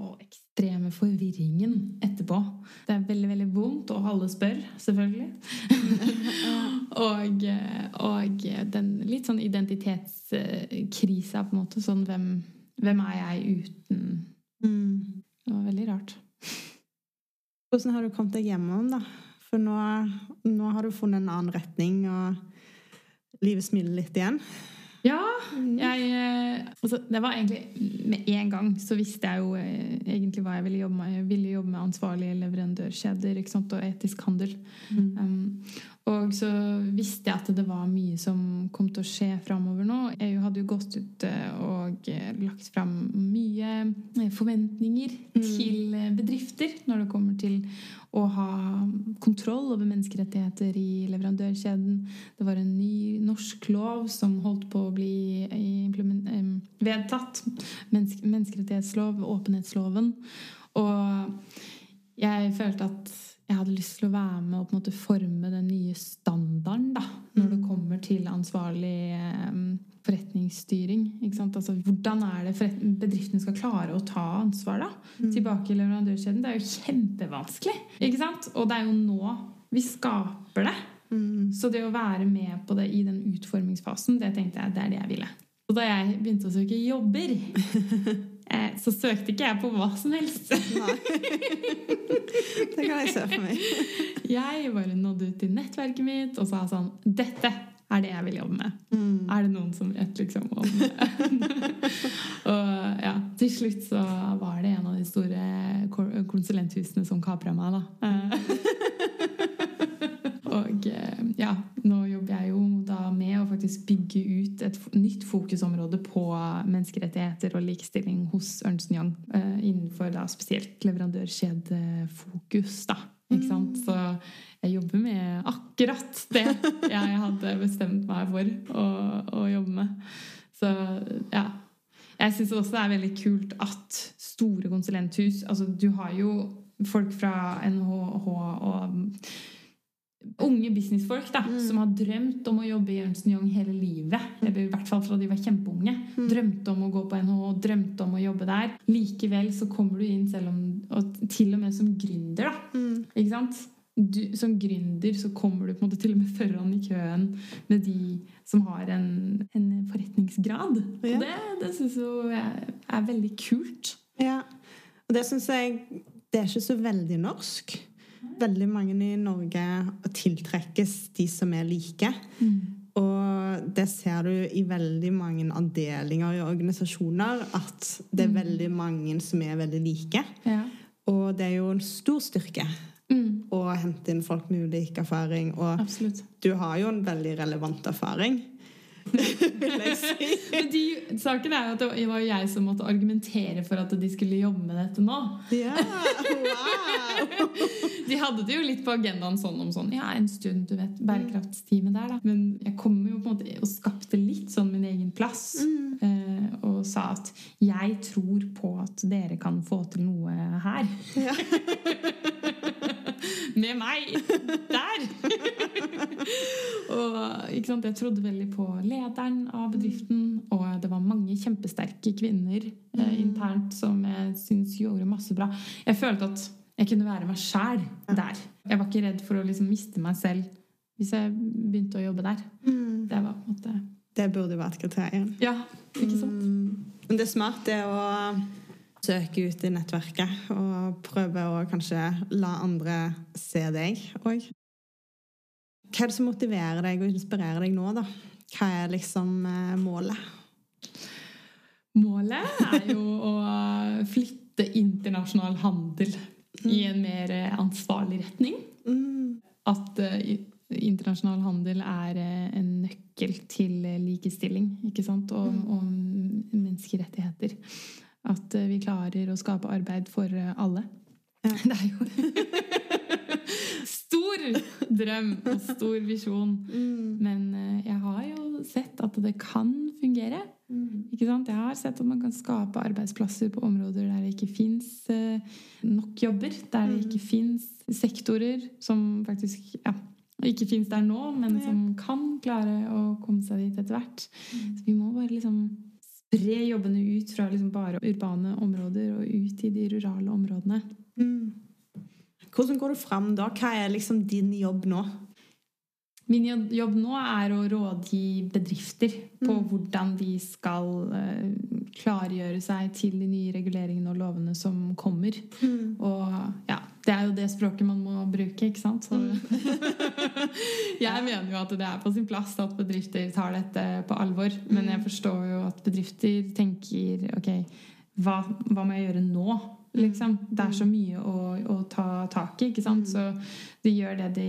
og ekstreme forvirringen etterpå. Det er veldig, veldig vondt, og alle spør, selvfølgelig. og, og den litt sånn identitetskrisa, på en måte. Sånn hvem, hvem er jeg uten Mm. Det var veldig rart. Hvordan har du kommet deg gjennom, da? For nå, nå har du funnet en annen retning, og livet smiler litt igjen. Ja, jeg eh, altså, Det var egentlig Med en gang så visste jeg jo eh, egentlig hva jeg ville jobbe med. Jeg ville jobbe med ansvarlige leverandørkjeder og etisk handel. Um, og så visste jeg at det var mye som kom til å skje framover nå. EU hadde jo gått ut eh, og eh, lagt fram mye forventninger forventninger til eh, bedrifter når det kommer til å ha kontroll over menneskerettigheter i leverandørkjeden. Det var en ny norsk lov som holdt på å bli vedtatt. Menneske, menneskerettighetslov, åpenhetsloven. Og jeg følte at jeg hadde lyst til å være med og på en måte forme den nye standarden da, når det kommer til ansvarlig forretningsstyring. Ikke sant? Altså, hvordan er det bedriften bedriftene skal klare å ta ansvar da? tilbake i leverandørkjeden? Det er jo kjempevanskelig. Ikke sant? Og det er jo nå vi skaper det. Så det å være med på det i den utformingsfasen, det tenkte jeg det er det jeg ville. Og da jeg begynte å søke jobber, eh, så søkte ikke jeg på hva som helst. Nei. det kan jeg se for meg. Jeg bare nådde ut til nettverket mitt og sa sånn Dette er det jeg vil jobbe med. Er det noen som vet liksom om Og ja, til slutt så var det en av de store konsulenthusene som kapra meg, da. Og eh, ja, nå jobber jeg jo da med å faktisk bygge ut et nytt fokusområde på menneskerettigheter og likestilling hos Ernst Young. eh, Innenfor da spesielt leverandørkjedefokus, da. Ikke sant? Så jeg jobber med akkurat det jeg hadde bestemt meg for å, å jobbe med. Så ja. Jeg syns også det er veldig kult at store konsulenthus Altså, du har jo folk fra NHH og unge businessfolk da, som har drømt om å jobbe i Ernst Young hele livet. Eller i hvert fall fra de var kjempeunge. Drømte om å gå på NHO, drømte om å jobbe der. Likevel så kommer du inn selv om Og til og med som gründer, da. Ikke sant? Du, som gründer så kommer du på en måte til og med foran i køen med de som har en, en forretningsgrad. Ja. Og det, det syns jeg er veldig kult. Ja. Og det syns jeg Det er ikke så veldig norsk. Veldig mange i Norge tiltrekkes de som er like. Og det ser du i veldig mange avdelinger i organisasjoner, at det er veldig mange som er veldig like. Ja. Og det er jo en stor styrke Mm, å hente inn folk med ulik erfaring. Og absolutt. du har jo en veldig relevant erfaring. Si. Men de, saken er jo at det var jeg som måtte argumentere for at de skulle jobbe med dette nå. Ja, wow! De hadde det jo litt på agendaen sånn om sånn Ja, en stund, du vet. Bærekraftsteamet der, da. Men jeg kom jo på en måte og skapte litt sånn min egen plass. Eh, og sa at jeg tror på at dere kan få til noe her. Ja. Med meg der! Og sant, jeg trodde veldig på lederen av bedriften, og det var mange kjempesterke kvinner eh, internt som jeg syns gjorde masse bra. Jeg følte at jeg kunne være meg sjæl der. Jeg var ikke redd for å liksom miste meg selv hvis jeg begynte å jobbe der. Det var på en måte Det burde vært kriteriet. Ja, ikke sant? Mm. Men det er smart det å søke ut i nettverket og prøve å kanskje la andre se deg òg. Hva er det som motiverer deg og inspirerer deg nå, da? Hva er liksom eh, målet? Målet er jo å flytte internasjonal handel i en mer ansvarlig retning. Mm. At eh, internasjonal handel er eh, en nøkkel til likestilling ikke sant? Og, og menneskerettigheter. At vi klarer å skape arbeid for alle. Ja. Det er jo stor drøm og stor visjon. Mm. Men eh, jeg har jo sett at det kan fungere. Ikke sant? Jeg har sett at man kan skape arbeidsplasser på områder der det ikke fins nok jobber. Der det ikke fins sektorer som faktisk ja, ikke fins der nå, men som kan klare å komme seg dit etter hvert. Så vi må bare liksom spre jobbene ut fra liksom bare urbane områder og ut i de rurale områdene. Mm. Hvordan går du fram da? Hva er liksom din jobb nå? Min jobb- nå er å rådgi bedrifter på Mm. hvordan de skal eh, klargjøre seg til de nye reguleringene og lovene som kommer. Og ja, det er jo det språket man må bruke, ikke sant? Så jeg mener jo at det er på sin plass at bedrifter tar dette på alvor. Men jeg forstår jo at bedrifter tenker ok, hva, hva må jeg gjøre nå? Liksom. Det er så mye å, å ta tak i, ikke sant? Så de gjør det de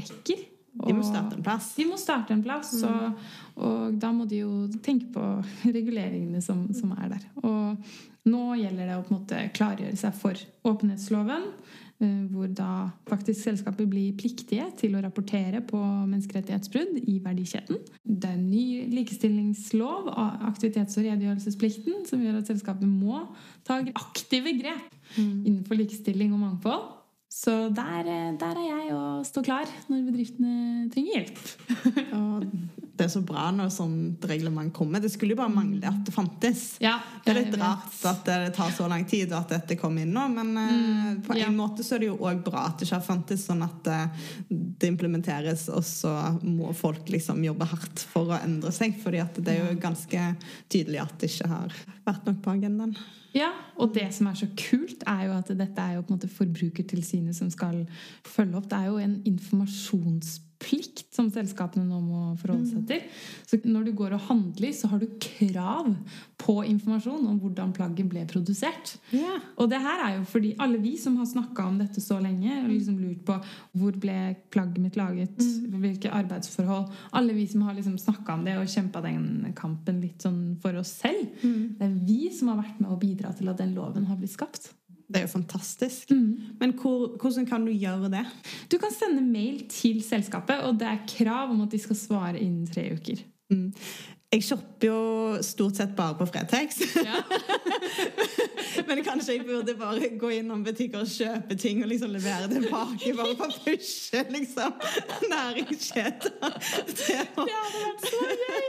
rekker. De må starte en plass. de må starte en plass, og, og da må de jo tenke på reguleringene som, som er der. Og nå gjelder det å på en måte klargjøre seg for åpenhetsloven, hvor da faktisk selskapet blir pliktige til å rapportere på menneskerettighetsbrudd i verdikjeden. Det er en ny likestillingslov, aktivitets- og redegjørelsesplikten, som gjør at selskapet må ta aktive grep innenfor likestilling og mangfold. Så der, eh, der er jeg og står klar når bedriftene trenger hjelp. Og det er så bra når sånt reglement kommer. Det skulle jo bare mangle at det fantes. Ja, Det er litt rart at det tar så lang tid, og at dette kom inn nå. Men mm, på en ja. måte så er det jo òg bra at det ikke har fantes, sånn at eh, det implementeres, og så må folk liksom jobbe hardt for å endre seg. fordi at det er jo ganske tydelig at det ikke har vært nok på agendaen. Ja, og det som er så kult, er jo at dette er jo på en måte Forbrukertilsynet som skal følge opp. Det er jo en informasjonsplikt som selskapene nå må forholde seg til. Så når du går og handler, så har du krav på informasjon om hvordan plagget ble produsert. Yeah. Og det her er jo fordi alle vi som har snakka om dette så lenge, og liksom lurt på hvor ble plagget mitt laget, hvilke arbeidsforhold Alle vi som har liksom snakka om det og kjempa den kampen litt sånn for oss selv. Det er vi som har vært med å bidra til at den loven har blitt skapt. Det er jo fantastisk. Men hvor, hvordan kan du gjøre det? Du kan sende mail til selskapet, og det er krav om at de skal svare innen tre uker. Mm. Jeg shopper jo stort sett bare på Fretex. Ja. Men kanskje jeg burde bare gå innom butikker og kjøpe ting og liksom levere tilbake. Bare for å pushe liksom næringskjeder. Det hadde vært så gøy!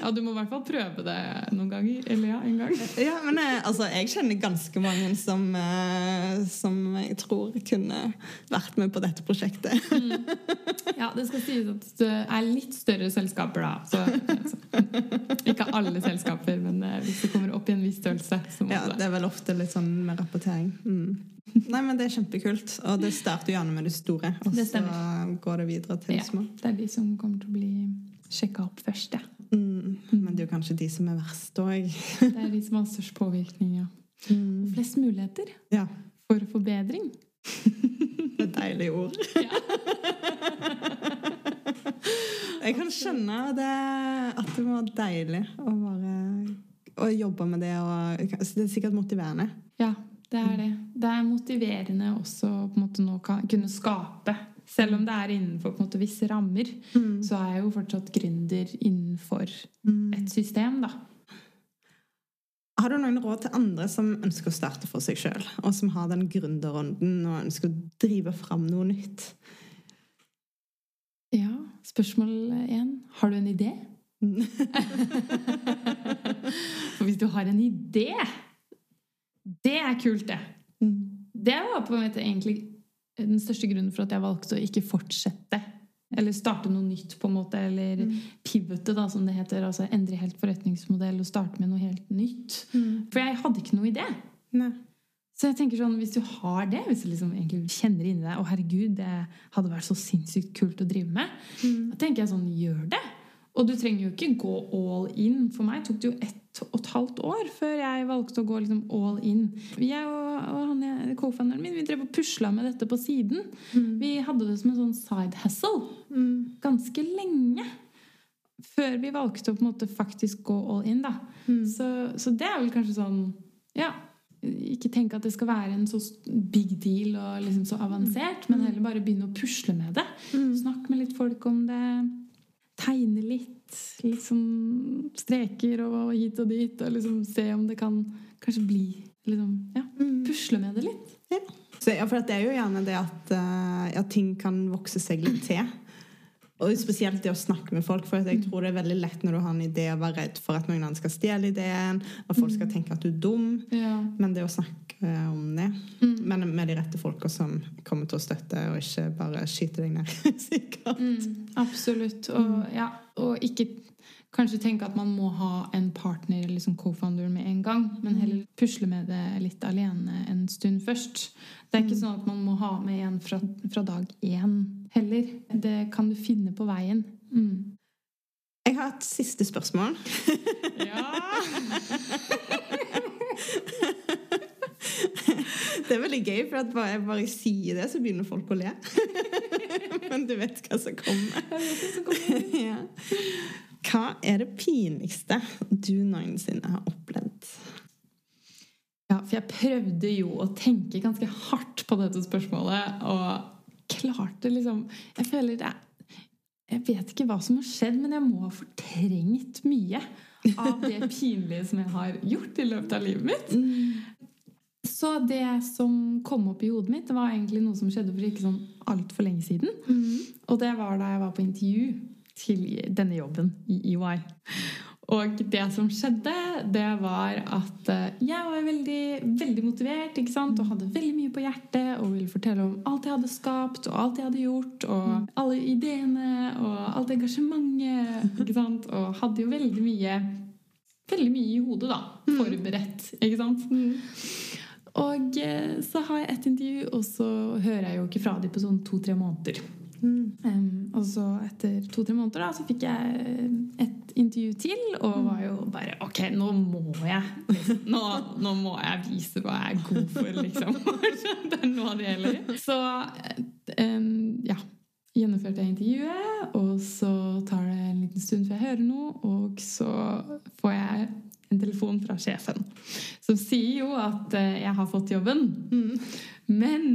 Ja, du må i hvert fall prøve det noen ganger. Eller ja, en gang. Ja, men eh, altså, jeg kjenner ganske mange som, eh, som jeg tror kunne vært med på dette prosjektet. Ja, det skal sies at det er litt større selskaper, da. Så, altså, ikke alle selskaper, men eh, hvis det kommer opp i en viss størrelse, Ja, det er vel ofte litt sånn med rapportering. Mm. Nei, men det er kjempekult. Og det starter gjerne med det store, og Det så går det videre til Ja, små. det er de som kommer til å bli sjekka opp først, ja. Mm. Men det er jo kanskje de som er verst òg. Det er de som har størst påvirkning, ja. Mm. Flest muligheter Ja. for forbedring. Det er deilige ord. Jeg kan skjønne det, at det må være deilig å bare å jobbe med det. Og, det er sikkert motiverende. Ja, det er det. Det er motiverende også på en måte nå kan, kunne skape. Selv om det er innenfor på en måte visse rammer, mm. så er jeg jo fortsatt gründer innenfor mm. et system, da. Har du noen råd til andre som ønsker å starte for seg sjøl, og som har den gründerånden og ønsker å drive fram noe nytt? Ja, spørsmål én. Har du en idé? for hvis du har en idé Det er kult, det. Det var på en måte egentlig den største grunnen for at jeg valgte å ikke fortsette eller starte noe nytt, på en måte. Eller mm. pivote, da, som det heter. Altså endre helt forretningsmodell og starte med noe helt nytt. Mm. For jeg hadde ikke noe idé. Nei. Så jeg tenker sånn, hvis du har det, hvis du liksom egentlig kjenner inni deg Å, herregud, det hadde vært så sinnssykt kult å drive med. Mm. Da tenker jeg sånn, gjør det. Og du trenger jo ikke gå all in. For meg tok det jo ett og et halvt år før jeg valgte å gå liksom all in. Jeg og, og han co-founderen min vi drev og pusla med dette på siden. Mm. Vi hadde det som en sånn side hustle mm. ganske lenge. Før vi valgte å på en måte faktisk gå all in. da. Mm. Så, så, det er vel kanskje sånn Ja, ikke tenke at det skal være en så big deal og liksom så avansert, men mm. heller bare begynne å pusle med det. Mm. Snakk med litt folk om det tegne litt. Liksom streker og hit og dit. Og liksom se om det kan kanskje bli liksom, ja, mm. Pusle med det litt. Ja. Så, ja, for det er jo gjerne det at uh, ja, ting kan vokse seg litt til. Og spesielt det å snakke med folk. For jeg mm. tror det er veldig lett når du har en idé, å være redd for at noen andre skal stjele ideen, at folk skal mm. tenke at du er dum. Ja. Men det å snakke om det, mm. men med de rette folka som kommer til å støtte, og ikke bare skyte deg ned, sikkert. Mm, absolutt. Og, mm. ja, og ikke kanskje tenke at man må ha en partner eller liksom co-founder med en gang, men heller pusle med det litt alene en stund først. Det er ikke sånn at man må ha med en fra, fra dag én heller. Det kan du finne på veien. Mm. Jeg har et siste spørsmål. Ja! det er veldig gøy, for at bare jeg bare sier det, så begynner folk å le. Men du vet hva som kommer. Jeg vet hva som kommer. ja. Hva er det pinligste du noensinne har opplevd? Ja, for jeg prøvde jo å tenke ganske hardt på dette spørsmålet. og klarte liksom Jeg føler det Jeg vet ikke hva som har skjedd, men jeg må ha fortrengt mye av det pinlige som jeg har gjort i løpet av livet mitt. Mm. Så det som kom opp i hodet mitt, det var egentlig noe som skjedde for ikke sånn altfor lenge siden. Mm. Og det var da jeg var på intervju til denne jobben i EY. Og det som skjedde, det var at eh, jeg var veldig, veldig motivert ikke sant? og hadde veldig mye på hjertet og ville fortelle om alt jeg hadde skapt og alt jeg hadde gjort, og alle ideene og alt engasjementet. Og hadde jo veldig mye veldig mye i hodet, da. Mm. Forberedt, ikke sant? Mm. Og eh, så har jeg et intervju, og så hører jeg jo ikke fra dem på sånn to-tre måneder. Mm. Um, og så etter to-tre måneder da, så fikk jeg et intervju til, og mm. var jo bare Ok, nå må jeg nå, nå, må jeg vise hva jeg er god for, liksom. det er noe det gjelder. Så um, ja. Gjennomførte jeg intervjuet, og så tar det en liten stund før jeg hører noe, og så får jeg en telefon fra sjefen som sier jo at eh, jeg har fått jobben. Mm. Men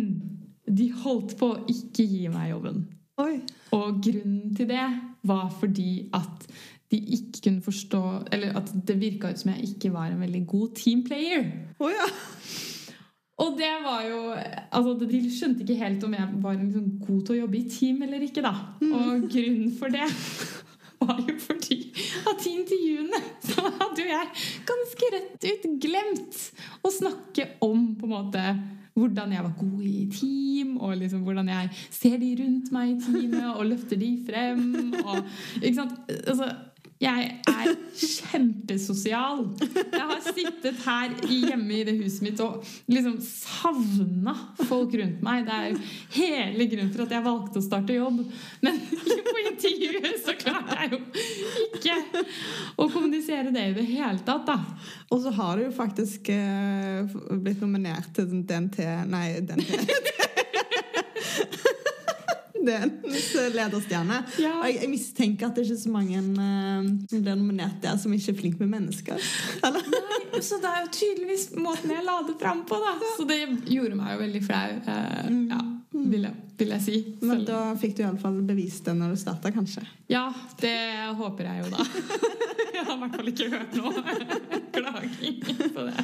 de holdt på å ikke gi meg jobben. Oi. Og grunnen til det var fordi at de ikke kunne forstå Eller at det virka ut som jeg ikke var en veldig god teamplayer. Oh, ja. Og det var jo altså De skjønte ikke helt om jeg var liksom god til å jobbe i team eller ikke. da. Mm. Og grunnen for det var jo fordi at i intervjuene så hadde jo jeg ganske rett ut glemt å snakke om på en måte hvordan jeg var god i team, og liksom hvordan jeg ser de rundt meg i teamet og løfter de frem. Og, ikke sant? Altså, jeg er kjempesosial. Jeg har sittet her hjemme i det huset mitt og liksom savna folk rundt meg. Det er jo hele grunnen for at jeg valgte å starte jobb. Men på intervjuet så klarte jeg jo ikke å kommunisere det i det hele tatt. da. Og så har du jo faktisk uh, blitt nominert til DNT Nei, DNT. DNs lederstjerne. Ja. Og jeg, jeg mistenker at det er ikke så mange uh, som blir nominert der, som ikke er flinke med mennesker. Eller? Nei, så det er jo tydeligvis måten jeg la det fram på, da. Så det gjorde meg jo veldig flau, eh, ja, vil, jeg, vil jeg si. Men da fikk du iallfall bevist det når du starta, kanskje. Ja, det håper jeg jo, da. Jeg har i hvert fall ikke hørt noe klaging på det,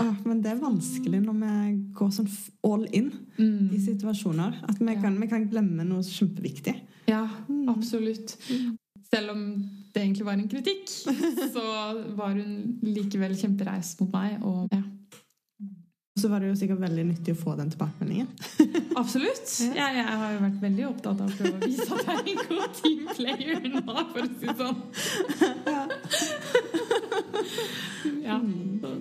åh, men det er vanskelig når vi går sånn all in Mm. i situasjoner. At vi, Ja. kan, vi kan glemme noe kjempeviktig. Ja, absolutt. Selv om det egentlig var en kritikk, så var hun likevel kjempereis mot meg. Og ja, så var det jo sikkert veldig nyttig å få den tilbakemeldingen. absolutt. Ja. Jeg, har jo vært veldig opptatt av å prøve å vise at jeg er en god teamplayer nå, for å si det sånn. Ja, så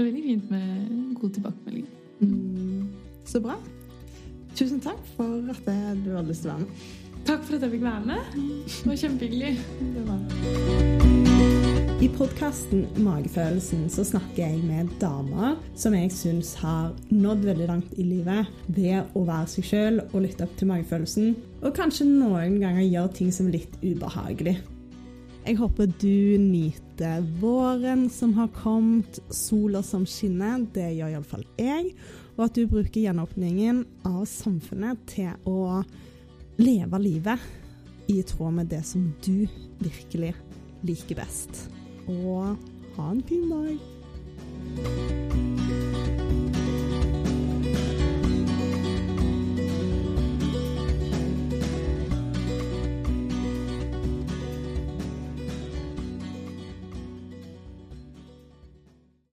det er veldig fint med god tilbakemelding. Mm, så bra. Tusen takk for at du hadde lyst til å være med. Takk for at jeg fikk være med. Det var kjempehyggelig. I podkasten Magefølelsen så snakker jeg med damer som jeg syns har nådd veldig langt i livet ved å være seg sjøl og lytte opp til magefølelsen, og kanskje noen ganger gjøre ting som er litt ubehagelig. Jeg håper du nyter våren som har kommet, sola som skinner, det gjør iallfall jeg, og at du bruker gjenåpningen av samfunnet til å leve livet i tråd med det som du virkelig liker best. Og ha en fin dag.